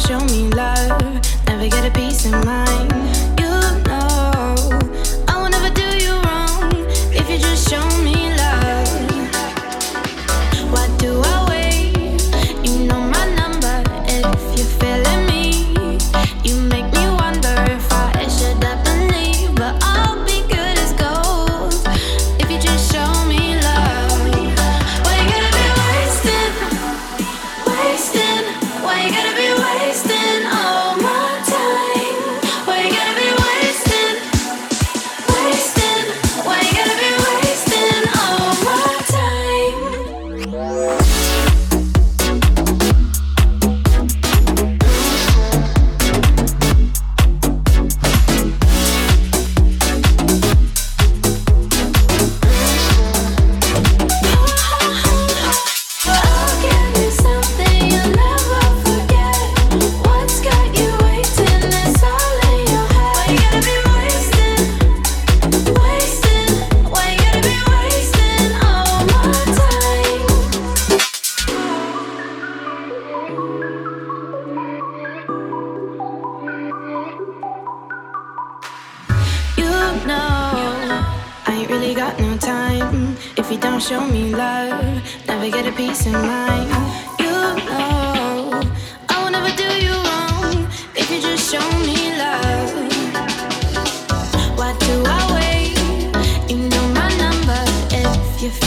show me love. Never get a peace of mind.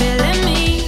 killing me.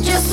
Just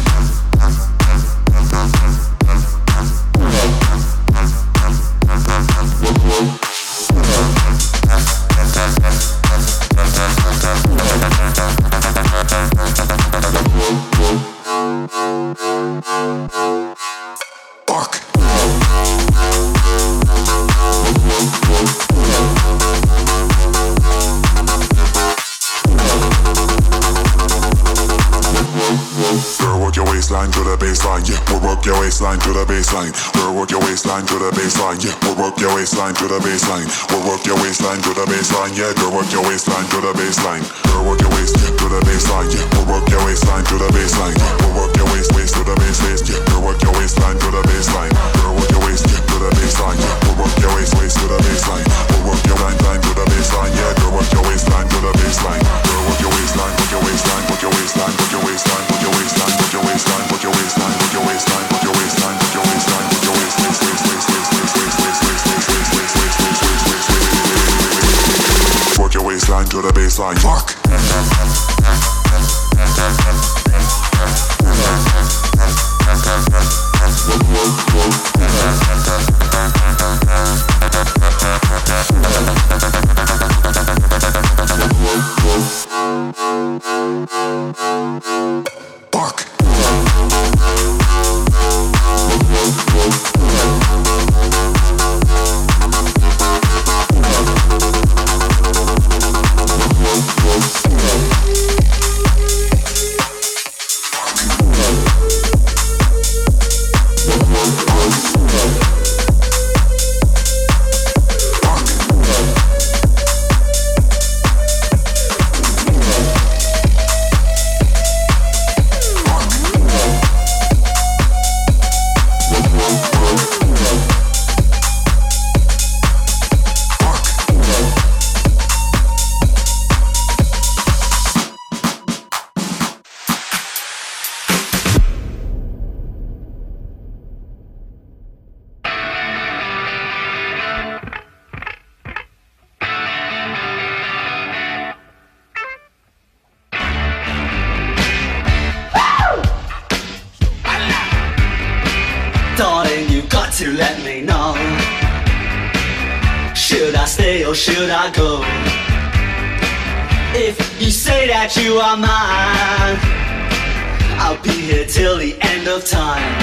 We'll work your waistline to the baseline. We'll work your waistline to the baseline. Yeah, girl, work your waistline to the baseline. Girl, work your waist to the baseline. Yeah, we'll work your waistline to the baseline. We'll work your waist waist to the baseline. Yeah, girl, work your waistline to the baseline. Girl, work your waist to the baseline. Yeah, we'll work your waist waist to the baseline. We'll work your waistline to the baseline. Yeah, girl, work your waistline to the baseline. Girl, work your waistline, work your waistline, work your waistline, work your waistline, work your waistline, work your waistline, work your waistline. baseline to the baseline. Fuck. I go. If you say that you are mine, I'll be here till the end of time.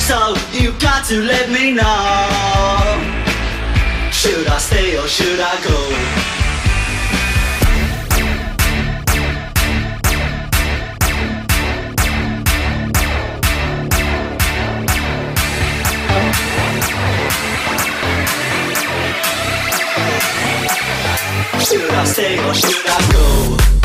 So you've got to let me know. Should I stay or should I go? should I stay or should I go?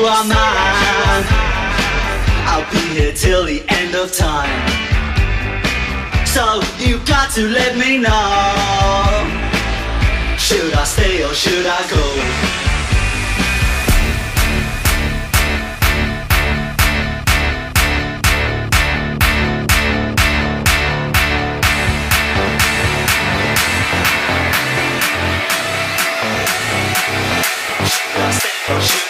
you are mine. I'll be here till the end of time. So you got to let me know. Should I stay or should I go? Shoot.